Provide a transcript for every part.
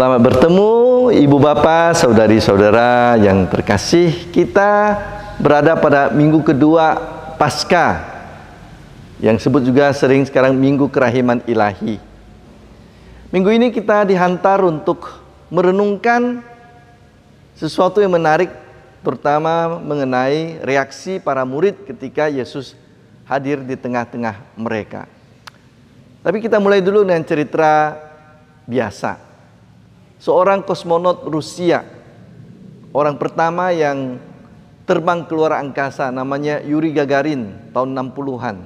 Selamat bertemu Ibu Bapak, Saudari-saudara yang terkasih. Kita berada pada minggu kedua Pasca yang sebut juga sering sekarang Minggu Kerahiman Ilahi. Minggu ini kita dihantar untuk merenungkan sesuatu yang menarik terutama mengenai reaksi para murid ketika Yesus hadir di tengah-tengah mereka. Tapi kita mulai dulu dengan cerita biasa seorang kosmonot Rusia, orang pertama yang terbang keluar angkasa namanya Yuri Gagarin tahun 60-an.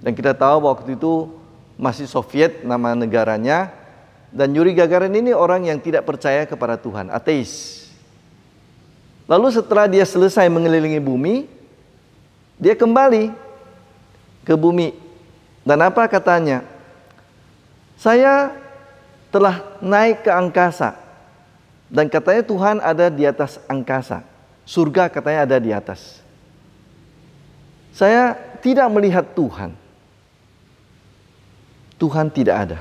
Dan kita tahu waktu itu masih Soviet nama negaranya dan Yuri Gagarin ini orang yang tidak percaya kepada Tuhan, ateis. Lalu setelah dia selesai mengelilingi bumi, dia kembali ke bumi. Dan apa katanya? Saya telah naik ke angkasa. Dan katanya Tuhan ada di atas angkasa. Surga katanya ada di atas. Saya tidak melihat Tuhan. Tuhan tidak ada.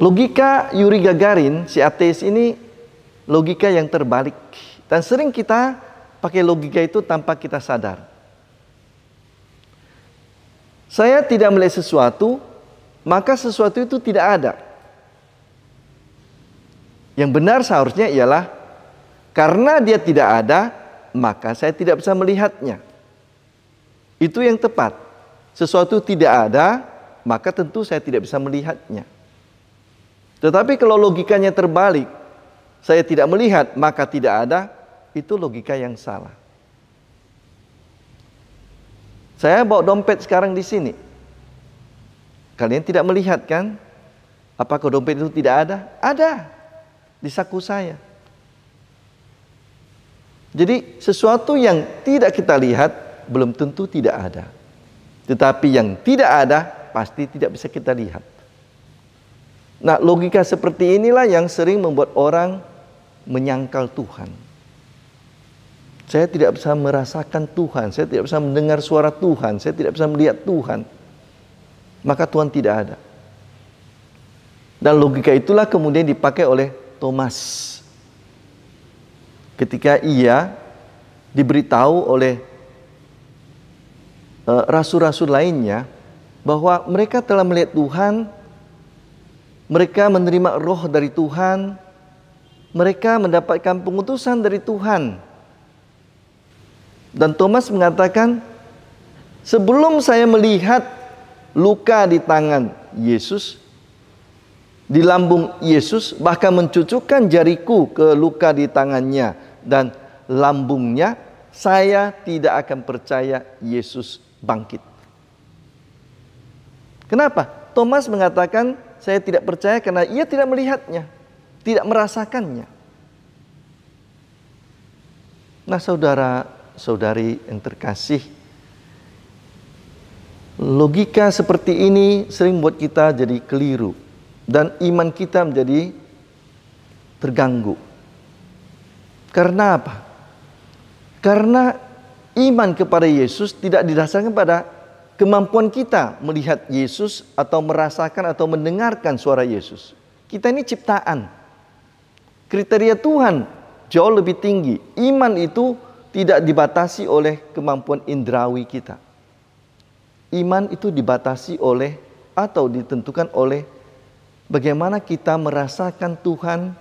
Logika Yuri Gagarin, si ateis ini logika yang terbalik. Dan sering kita pakai logika itu tanpa kita sadar. Saya tidak melihat sesuatu, maka sesuatu itu tidak ada. Yang benar seharusnya ialah karena dia tidak ada, maka saya tidak bisa melihatnya. Itu yang tepat. Sesuatu tidak ada, maka tentu saya tidak bisa melihatnya. Tetapi kalau logikanya terbalik, saya tidak melihat, maka tidak ada, itu logika yang salah. Saya bawa dompet sekarang di sini. Kalian tidak melihat kan? Apakah dompet itu tidak ada? Ada di saku saya. Jadi sesuatu yang tidak kita lihat belum tentu tidak ada. Tetapi yang tidak ada pasti tidak bisa kita lihat. Nah, logika seperti inilah yang sering membuat orang menyangkal Tuhan. Saya tidak bisa merasakan Tuhan, saya tidak bisa mendengar suara Tuhan, saya tidak bisa melihat Tuhan maka Tuhan tidak ada. Dan logika itulah kemudian dipakai oleh Thomas. Ketika ia diberitahu oleh eh, rasul-rasul uh, lainnya bahwa mereka telah melihat Tuhan, mereka menerima roh dari Tuhan, mereka mendapatkan pengutusan dari Tuhan. Dan Thomas mengatakan, sebelum saya melihat luka di tangan Yesus, di lambung Yesus, bahkan mencucukkan jariku ke luka di tangannya dan lambungnya, saya tidak akan percaya Yesus bangkit. Kenapa? Thomas mengatakan, saya tidak percaya karena ia tidak melihatnya, tidak merasakannya. Nah, saudara-saudari yang terkasih, Logika seperti ini sering buat kita jadi keliru dan iman kita menjadi terganggu. Karena apa? Karena iman kepada Yesus tidak didasarkan pada kemampuan kita melihat Yesus atau merasakan atau mendengarkan suara Yesus. Kita ini ciptaan. Kriteria Tuhan jauh lebih tinggi. Iman itu tidak dibatasi oleh kemampuan indrawi kita iman itu dibatasi oleh atau ditentukan oleh bagaimana kita merasakan Tuhan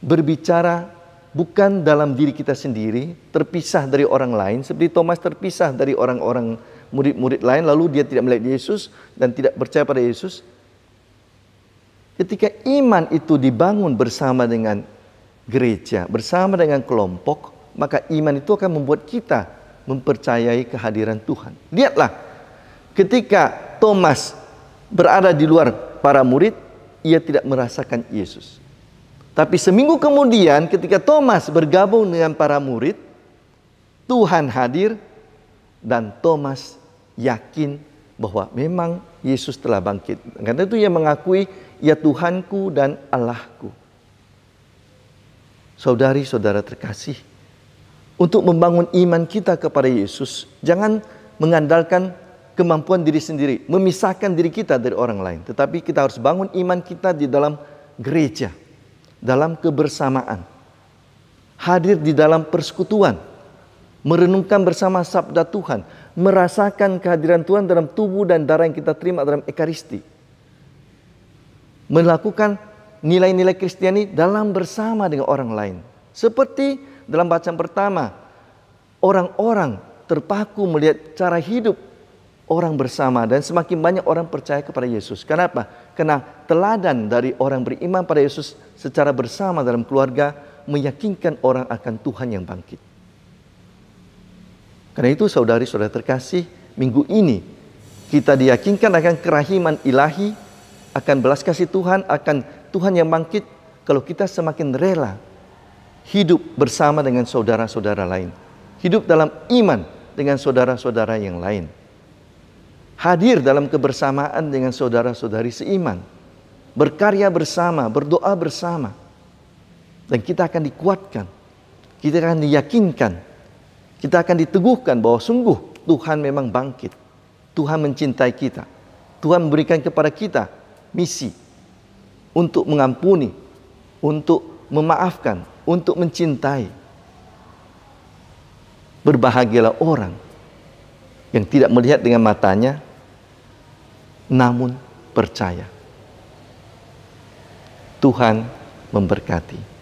berbicara bukan dalam diri kita sendiri, terpisah dari orang lain, seperti Thomas terpisah dari orang-orang murid-murid lain, lalu dia tidak melihat Yesus dan tidak percaya pada Yesus. Ketika iman itu dibangun bersama dengan gereja, bersama dengan kelompok, maka iman itu akan membuat kita mempercayai kehadiran Tuhan. Lihatlah, ketika Thomas berada di luar para murid, ia tidak merasakan Yesus. Tapi seminggu kemudian ketika Thomas bergabung dengan para murid, Tuhan hadir dan Thomas yakin bahwa memang Yesus telah bangkit. Karena itu ia mengakui, ya Tuhanku dan Allahku. Saudari-saudara terkasih, untuk membangun iman kita kepada Yesus, jangan mengandalkan kemampuan diri sendiri, memisahkan diri kita dari orang lain. Tetapi kita harus bangun iman kita di dalam gereja, dalam kebersamaan. Hadir di dalam persekutuan, merenungkan bersama sabda Tuhan, merasakan kehadiran Tuhan dalam tubuh dan darah yang kita terima dalam ekaristi. Melakukan nilai-nilai Kristiani dalam bersama dengan orang lain. Seperti dalam bacaan pertama, orang-orang terpaku melihat cara hidup orang bersama dan semakin banyak orang percaya kepada Yesus. Kenapa? Karena teladan dari orang beriman pada Yesus secara bersama dalam keluarga meyakinkan orang akan Tuhan yang bangkit. Karena itu saudari-saudara terkasih, minggu ini kita diyakinkan akan kerahiman ilahi, akan belas kasih Tuhan, akan Tuhan yang bangkit kalau kita semakin rela hidup bersama dengan saudara-saudara lain. Hidup dalam iman dengan saudara-saudara yang lain hadir dalam kebersamaan dengan saudara-saudari seiman, berkarya bersama, berdoa bersama, dan kita akan dikuatkan, kita akan diyakinkan, kita akan diteguhkan bahwa sungguh Tuhan memang bangkit, Tuhan mencintai kita, Tuhan memberikan kepada kita misi untuk mengampuni, untuk memaafkan, untuk mencintai. Berbahagialah orang yang tidak melihat dengan matanya, namun percaya. Tuhan memberkati.